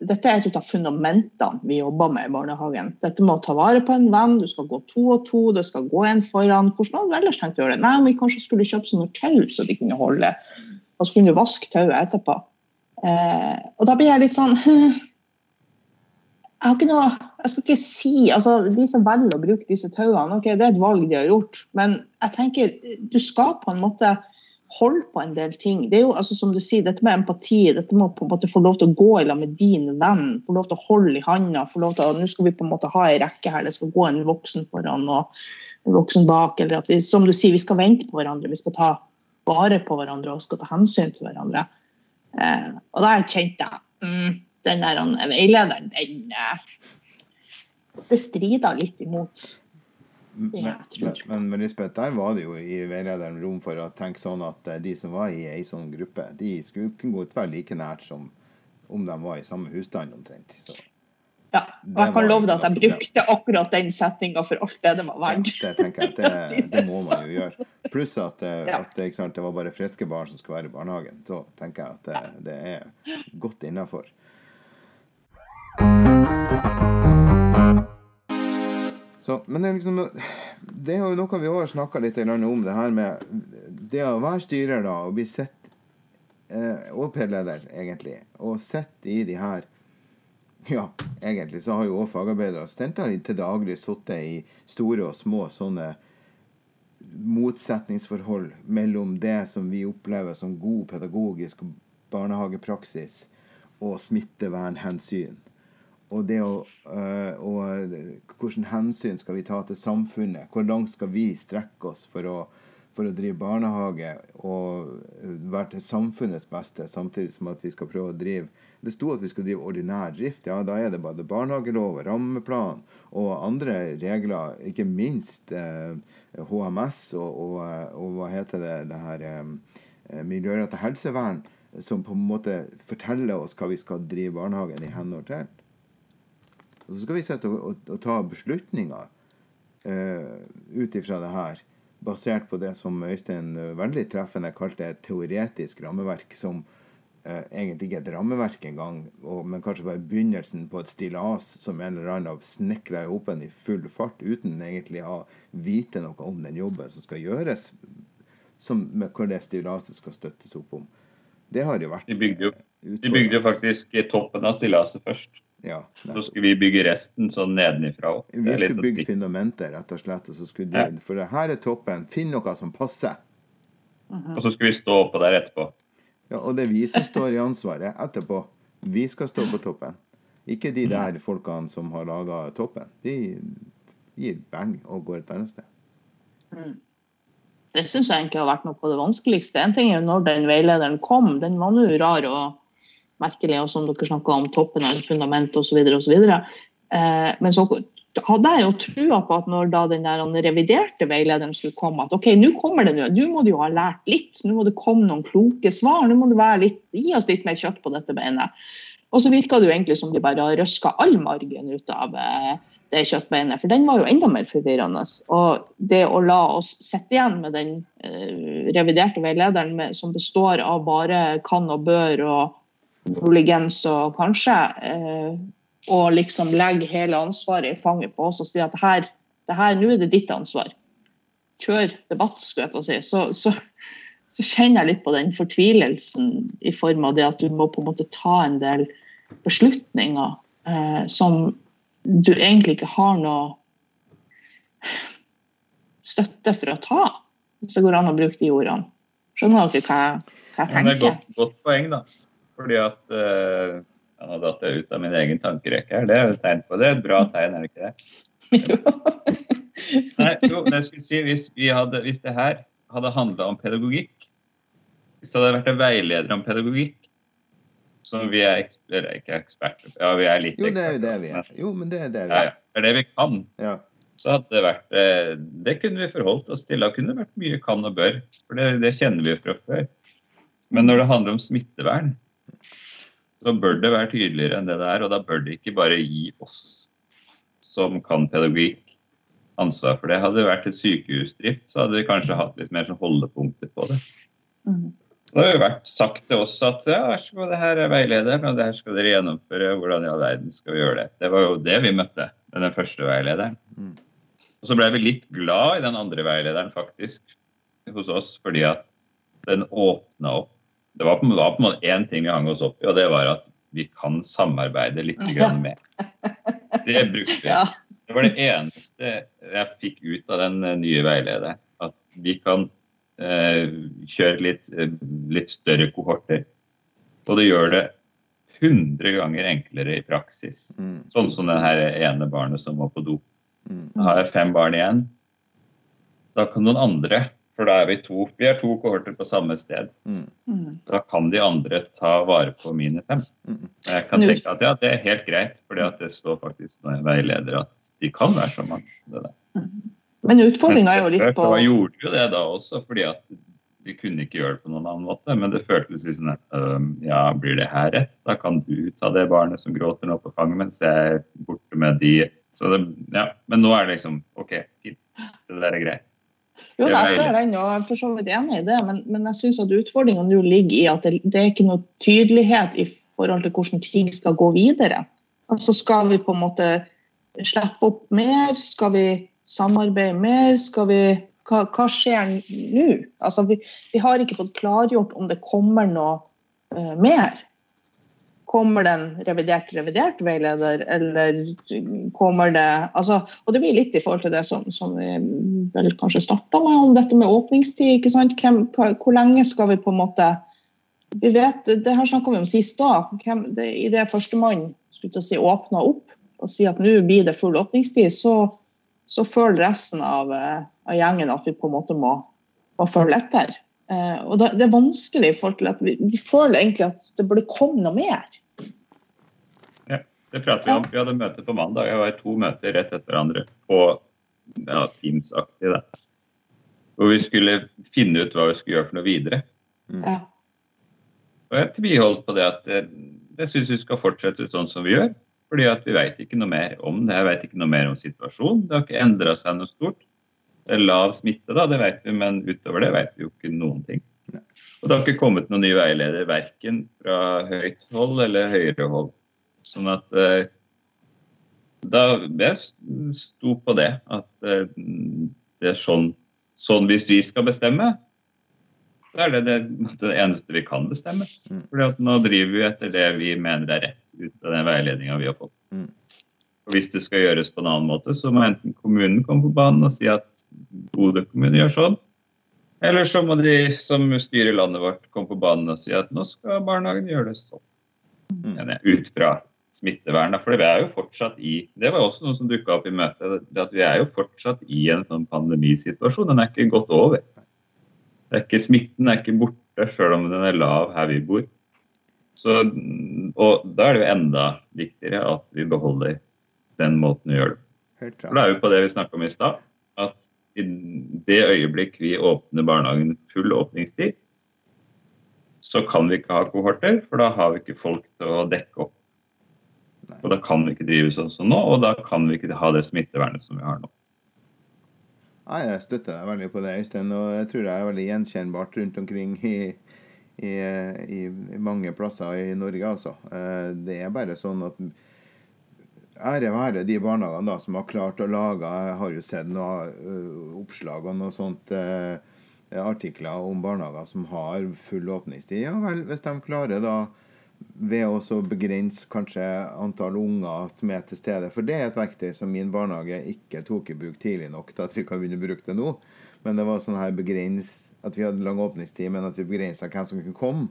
Speaker 4: Dette er et av fundamentene vi jobber med i barnehagen. Dette med å ta vare på en venn, du skal gå to og to, det skal gå en foran. Hvordan hadde du ellers tenkt å gjøre det? Nei, vi kanskje skulle kjøpe sånne tau så de kunne holde, og så kunne du vaske tauet etterpå. Eh, og da blir jeg litt sånn Jeg har ikke noe Jeg skal ikke si altså De som velger å bruke disse tauene, ok, det er et valg de har gjort, men jeg tenker du skal på en måte holde på en del ting. Det er jo altså, som du sier, dette med empati, dette med å på en måte få lov til å gå i med din venn, få lov til å holde i handa, få lov til å Nå skal vi på en måte ha ei rekke her, det skal gå en voksen foran og en voksen bak, eller at vi, som du sier, vi skal vente på hverandre, vi skal ta vare på hverandre og skal ta hensyn til hverandre. Eh, og da kjente jeg mm, den der veilederen, den eh, Det strider litt imot
Speaker 2: Men,
Speaker 4: Ja,
Speaker 2: men, men, men Lisbeth, der var det jo i veilederen rom for å tenke sånn at eh, de som var i ei sånn gruppe, de skulle kunne godt være like nært som om de var i samme husstand omtrent. Så
Speaker 4: Ja, og jeg kan love deg at jeg brukte akkurat den settinga for alt det det var
Speaker 2: ja,
Speaker 4: verdt.
Speaker 2: det tenker jeg det, det må man jo gjøre. Pluss at, eh,
Speaker 4: Ja.
Speaker 2: at sant, det var bare friske barn som skulle være i barnehagen. Så tenker jeg at det, det er godt innafor. Så, men det er liksom Det er jo noe vi har snakka litt om, det her med det å være styrer da, og bli sett eh, Og pedleder egentlig. Og sett i de her Ja, egentlig så har jo òg fagarbeidere og studenter til daglig sittet i store og små sånne motsetningsforhold mellom det som vi opplever som god pedagogisk barnehagepraksis og smittevernhensyn. Og det å, øh, og Hvilke hensyn skal vi ta til samfunnet? Hvor langt skal vi strekke oss for å, for å drive barnehage og være til samfunnets beste, samtidig som at vi skal prøve å drive Det sto at vi skal drive ordinær drift. Ja, da er det både barnehagelov, rammeplan og andre regler, ikke minst eh, HMS og, og, og hva heter det, det her eh, miljørettet helsevern, som på en måte forteller oss hva vi skal drive barnehagen i henhold til. Og så skal vi sette og, og, og ta beslutninger uh, ut ifra det her, basert på det som Øystein eh, veldig treffende kalte et teoretisk rammeverk, som uh, egentlig ikke er et rammeverk engang, og, men kanskje bare begynnelsen på et stillas som en eller annen har snekra i hopen i full fart, uten egentlig å vite noe om den jobben som skal gjøres, som, med hvor det stillaset skal støttes opp om. Det har jo vært
Speaker 3: De bygde jo,
Speaker 2: eh,
Speaker 3: de bygde jo faktisk toppen av stillaset først.
Speaker 2: Ja,
Speaker 3: Så skulle vi bygge resten sånn nedenifra òg.
Speaker 2: Vi skulle
Speaker 3: sånn
Speaker 2: bygge fundamentet, rett og slett. Og så skulle
Speaker 3: Ja.
Speaker 2: de, for det her er toppen. Finn noe som passer.
Speaker 3: Og så skulle vi stå oppå der etterpå.
Speaker 2: Ja, og det er vi som står i ansvaret etterpå. Vi skal stå på toppen. Ikke de der folkene som har laga toppen. De gir bang og går et annet sted.
Speaker 4: Det syns jeg egentlig har vært noe av det vanskeligste. En ting er jo når den veilederen kom, den var nå rar og merkelig, og som dere snakka om, toppen av fundamentet osv. osv. Eh, men så hadde jeg jo trua på at når da den der reviderte veilederen skulle komme, at OK, nå kommer det nå, nå må du jo ha lært litt, nå må det komme noen kloke svar, nå må være litt, gi oss litt mer kjøtt på dette beinet. Og så virka det jo egentlig som de bare har røska all margen ut av eh, det kjøttbeinet, for den var jo enda mer forvirrende. Og det å la oss sitte igjen med den eh, reviderte veilederen med, som består av bare kan og bør og muligens og kanskje, eh, og liksom legge hele ansvaret i fanget på oss og si at her, det her nå er det ditt ansvar. Kjør debatt, skulle jeg til å si. Så, så, så kjenner jeg litt på den fortvilelsen i form av det at du må på en måte ta en del beslutninger eh, som du egentlig ikke har noe støtte for å ta, hvis det går an å bruke de ordene. Skjønner dere hva jeg, hva jeg
Speaker 3: Men det er
Speaker 4: et
Speaker 3: godt, godt poeng, da. Fordi at uh, Nå datt jeg ut av min egen tankerekke her. Det er et tegn på det. Et bra tegn, er det ikke det? Nei, jo, men jeg skulle si, hvis, vi hadde, hvis det her hadde handla om pedagogikk, Hvis det hadde vært en veileder om pedagogikk, som vi er eksper, ikke eksperter Ja, vi er litt
Speaker 2: Jo, det er jo det
Speaker 3: eksperter,
Speaker 2: vi er. Jo, men det er det vi er.
Speaker 3: ja. Det er det vi kan.
Speaker 2: Ja.
Speaker 3: Så hadde det vært eh, Det kunne vi forholdt oss til. Det kunne vært mye kan og bør. For det, det kjenner vi jo fra før. Men når det handler om smittevern, så bør det være tydeligere enn det det er. Og da bør det ikke bare gi oss som kan pedagogikk, ansvar for det. Hadde det vært et sykehusdrift, så hadde vi kanskje hatt litt mer sånn holdepunkter på det.
Speaker 4: Mm.
Speaker 3: Det har jo vært sagt til oss at ja, vær så god, det her er veilederen, og det her skal dere gjennomføre. Hvordan i all verden skal vi gjøre det? Det var jo det vi møtte med den første veilederen.
Speaker 2: Mm.
Speaker 3: Og så ble vi litt glad i den andre veilederen faktisk hos oss, fordi at den åpna opp. Det var på, var på en måte én ting vi hang oss opp i, og det var at vi kan samarbeide litt grann mer. Det brukte vi.
Speaker 4: Ja.
Speaker 3: Det var det eneste jeg fikk ut av den eh, nye veilederen. At vi kan eh, kjøre litt, eh, litt større kohorter. Og det gjør det 100 ganger enklere i praksis.
Speaker 2: Mm.
Speaker 3: Sånn som det her ene barnet som må på do.
Speaker 2: Mm.
Speaker 3: Da har jeg fem barn igjen. Da kan noen andre, for da er vi to, vi er to kohorter på samme sted.
Speaker 2: Mm.
Speaker 4: Mm.
Speaker 3: Da kan de andre ta vare på mine fem.
Speaker 2: Mm.
Speaker 3: Jeg kan tenke at ja, det er helt greit, for det står faktisk når jeg veileder at de kan være så mange. Det der.
Speaker 4: Men utfordringa er jo litt på
Speaker 3: Så gjorde vi jo det da også, fordi at vi kunne ikke gjøre det på noen annen måte. Men det føltes litt sånn at ja, blir det her rett? Da kan du ta det barnet som gråter nå på fanget, mens jeg er borte med de. Så det, ja. Men nå er det liksom OK, fint. Det der er greit.
Speaker 4: Jo, jeg ser den, og jeg er for så vidt enig i det, men, men jeg syns at utfordringa nå ligger i at det, det er ikke noe tydelighet i forhold til hvordan ting skal gå videre. Altså Skal vi på en måte slippe opp mer? Skal vi samarbeide mer? Skal vi hva, hva skjer nå? Altså, vi, vi har ikke fått klargjort om det kommer noe uh, mer. Kommer det en revidert revidert veileder, eller kommer det altså, Og det blir litt i forhold til det som, som vi vel kanskje starta med, om dette med åpningstid. ikke sant? Hvem, hva, hvor lenge skal vi på en måte vi vet, Det her snakka vi om sist da. Hvem, det, I det førstemann si, åpna opp og si at nå blir det full åpningstid, så, så føler resten av, eh, av gjengen at vi på en måte må, må følge etter. Eh, og det, det er vanskelig i forhold til at vi, vi føler egentlig at det burde komme noe mer.
Speaker 3: Ja, Det prater vi om. Vi hadde møte på mandag. Jeg var i to møter rett etter hverandre på ja, Teams-aktig. Hvor vi skulle finne ut hva vi skulle gjøre for noe videre.
Speaker 4: Ja.
Speaker 3: Og jeg tviholdt på det at eh, jeg syns vi skal fortsette sånn som vi gjør. Fordi at vi veit ikke noe mer om det. Jeg veit ikke noe mer om situasjonen. Det har ikke endra seg noe stort. Lav smitte, da, det vet vi, men utover det vet vi jo ikke noen ting. Og det har ikke kommet noen ny veileder verken fra høyt hold eller høyere hold. Sånn at eh, da jeg sto på det, at eh, det er sånn, sånn hvis vi skal bestemme, da er det det, det eneste vi kan bestemme.
Speaker 2: Mm.
Speaker 3: Fordi at nå driver vi etter det vi mener er rett ut av den veiledninga vi har fått.
Speaker 2: Mm.
Speaker 3: Og Hvis det skal gjøres på en annen måte, så må enten kommunen komme på banen og si at Bodø kommune gjør sånn. Eller så må de som styrer landet vårt komme på banen og si at nå skal barnehagen gjøre det sånn.
Speaker 2: Mm.
Speaker 3: Ut fra smittevern. For vi er jo fortsatt i Det var også noe som dukka opp i møtet. At vi er jo fortsatt i en sånn pandemisituasjon. Den er ikke gått over. Det er ikke Smitten er ikke borte, sjøl om den er lav her vi bor. Så, og da er det jo enda viktigere at vi beholder den måten vi gjør det
Speaker 2: på.
Speaker 3: For det er jo på det vi snakka om i stad, at i det øyeblikk vi åpner barnehagen full åpningstid, så kan vi ikke ha kohorter, for da har vi ikke folk til å dekke opp. Og da kan vi ikke drive sånn som nå, og da kan vi ikke ha det smittevernet som vi har nå.
Speaker 2: Nei, jeg støtter deg veldig på det, Øystein. Og jeg tror det er veldig gjenkjennbart rundt omkring i, i, i, i mange plasser i Norge, altså. Eh, Det er bare sånn at Ære være de barnehagene da, som har klart å lage Jeg har jo sett noen oppslag og noe sånt eh, artikler om barnehager som har full åpningstid. Ja vel, hvis de klarer da ved å begrense kanskje antall unger er til stede. For det er et verktøy som min barnehage ikke tok i bruk tidlig nok til at vi kan begynne å bruke det nå. Men det var sånn her begrens at vi hadde lang åpningstid, men at vi begrensa hvem som kunne komme.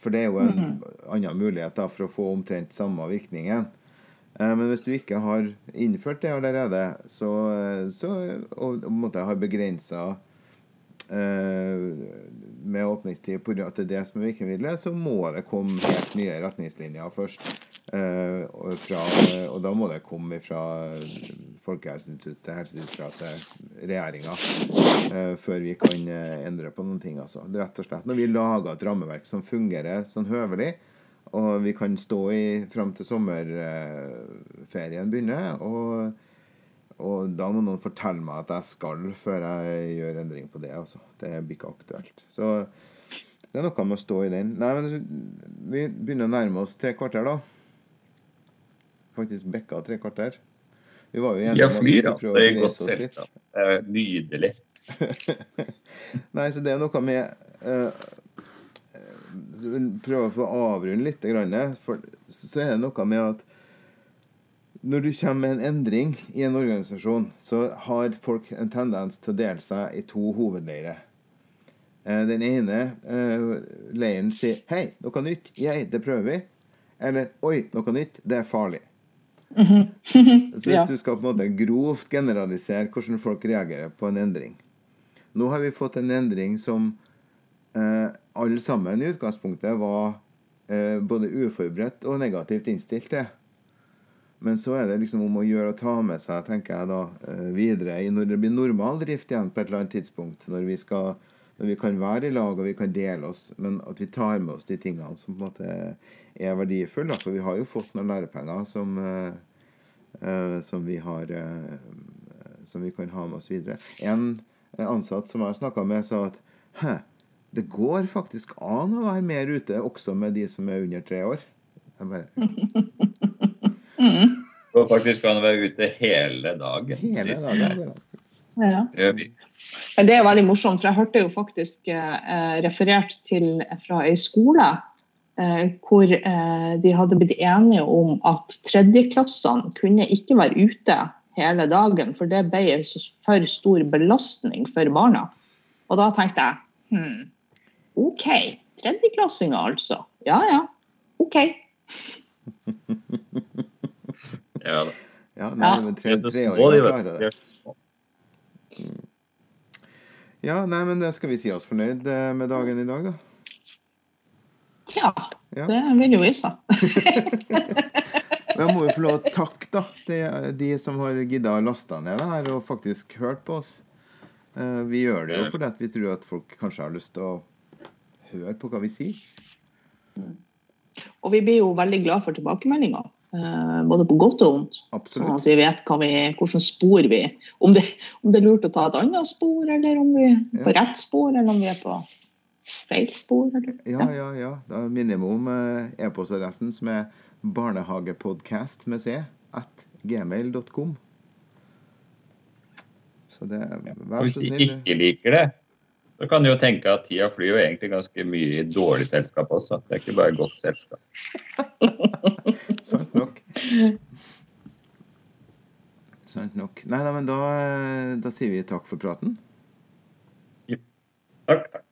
Speaker 2: For det er jo en annen mulighet da for å få omtrent samme virkningen. Eh, Men hvis du ikke har innført det allerede, så, så og på en måte har begrensa med åpningstid på at det er det som er virkemidlet, så må det komme helt nye retningslinjer først. Eh, fra, og da må det komme fra Folkehelseinstituttet Helsedirektoratet, regjeringa, eh, før vi kan eh, endre på noen ting. Altså. Rett og slett når vi lager et rammeverk som fungerer sånn høvelig, og vi kan stå i fram til sommerferien begynner. og og da må noen fortelle meg at jeg skal før jeg gjør endring på det. Altså. Det blir ikke aktuelt. Så det er noe med å stå i den. Nei, men Vi begynner å nærme oss tre kvarter, da. Faktisk bekka tre kvarter.
Speaker 3: Vi var jo enige ja, flyr, altså. Det er godt selskap. Nydelig.
Speaker 2: Nei, så det er noe med uh, Prøve å få avrunde litt, for så er det noe med at når du kommer med en endring i en organisasjon, så har folk en tendens til å dele seg i to hovedleirer. Eh, den ene eh, leiren sier 'Hei, noe nytt. Jeg, det prøver vi.' Eller 'Oi, noe nytt. Det er farlig'. Så hvis du skal på en måte grovt generalisere hvordan folk reagerer på en endring Nå har vi fått en endring som eh, alle sammen i utgangspunktet var eh, både uforberedt og negativt innstilt til. Men så er det liksom om å gjøre å ta med seg tenker jeg da, eh, videre når det blir normal drift igjen på et eller annet tidspunkt. Når vi, skal, når vi kan være i lag og vi kan dele oss, men at vi tar med oss de tingene som på en måte er verdifulle. For vi har jo fått noen lærepenger som, uh, som, vi, har, uh, som vi kan ha med oss videre. En ansatt som jeg snakka med, sa at Hæ, det går faktisk an å være mer ute også med de som er under tre år. Jeg bare
Speaker 3: Mm. Og faktisk kan være ute hele dagen.
Speaker 2: Hele dagen.
Speaker 4: Ja. Det er veldig morsomt, for jeg hørte jo faktisk eh, referert til fra ei skole eh, hvor eh, de hadde blitt enige om at tredjeklassene kunne ikke være ute hele dagen, for det ble en for stor belastning for barna. Og da tenkte jeg hm, OK, tredjeklassinger altså. Ja ja, OK.
Speaker 3: Ja,
Speaker 2: ja nei, men tre, treåringer klarer det. Mm. Ja, nei, men det skal vi si oss fornøyd eh, med dagen i dag, da?
Speaker 4: Ja, ja. det vil jo vise.
Speaker 2: Jeg må jo få lov å takke da, de, de som har gidda å laste ned det her og faktisk hørt på oss. Eh, vi gjør det jo fordi vi tror at folk kanskje har lyst til å høre på hva vi sier.
Speaker 4: Mm. Og vi blir jo veldig glad for tilbakemeldinger. Eh, både på godt og vondt. Sånn at vi vet vi, hvordan spor vi om det, om det, er lurt å ta et annet spor, eller om vi er på ja. rett spor, eller om vi er på feil spor. Eller,
Speaker 2: ja, ja, ja. Da minner vi om eh, e-postadressen, som er barnehagepodcast med c at gmail.com.
Speaker 3: Så det Vær så snill. Hvis de ikke liker det, så kan du jo tenke at tida flyr jo egentlig ganske mye i dårlig selskap også. Det er ikke bare godt selskap.
Speaker 2: Sant nok. Sant nok. Nei da, men da, da sier vi takk for praten.
Speaker 3: Ja. Takk, takk.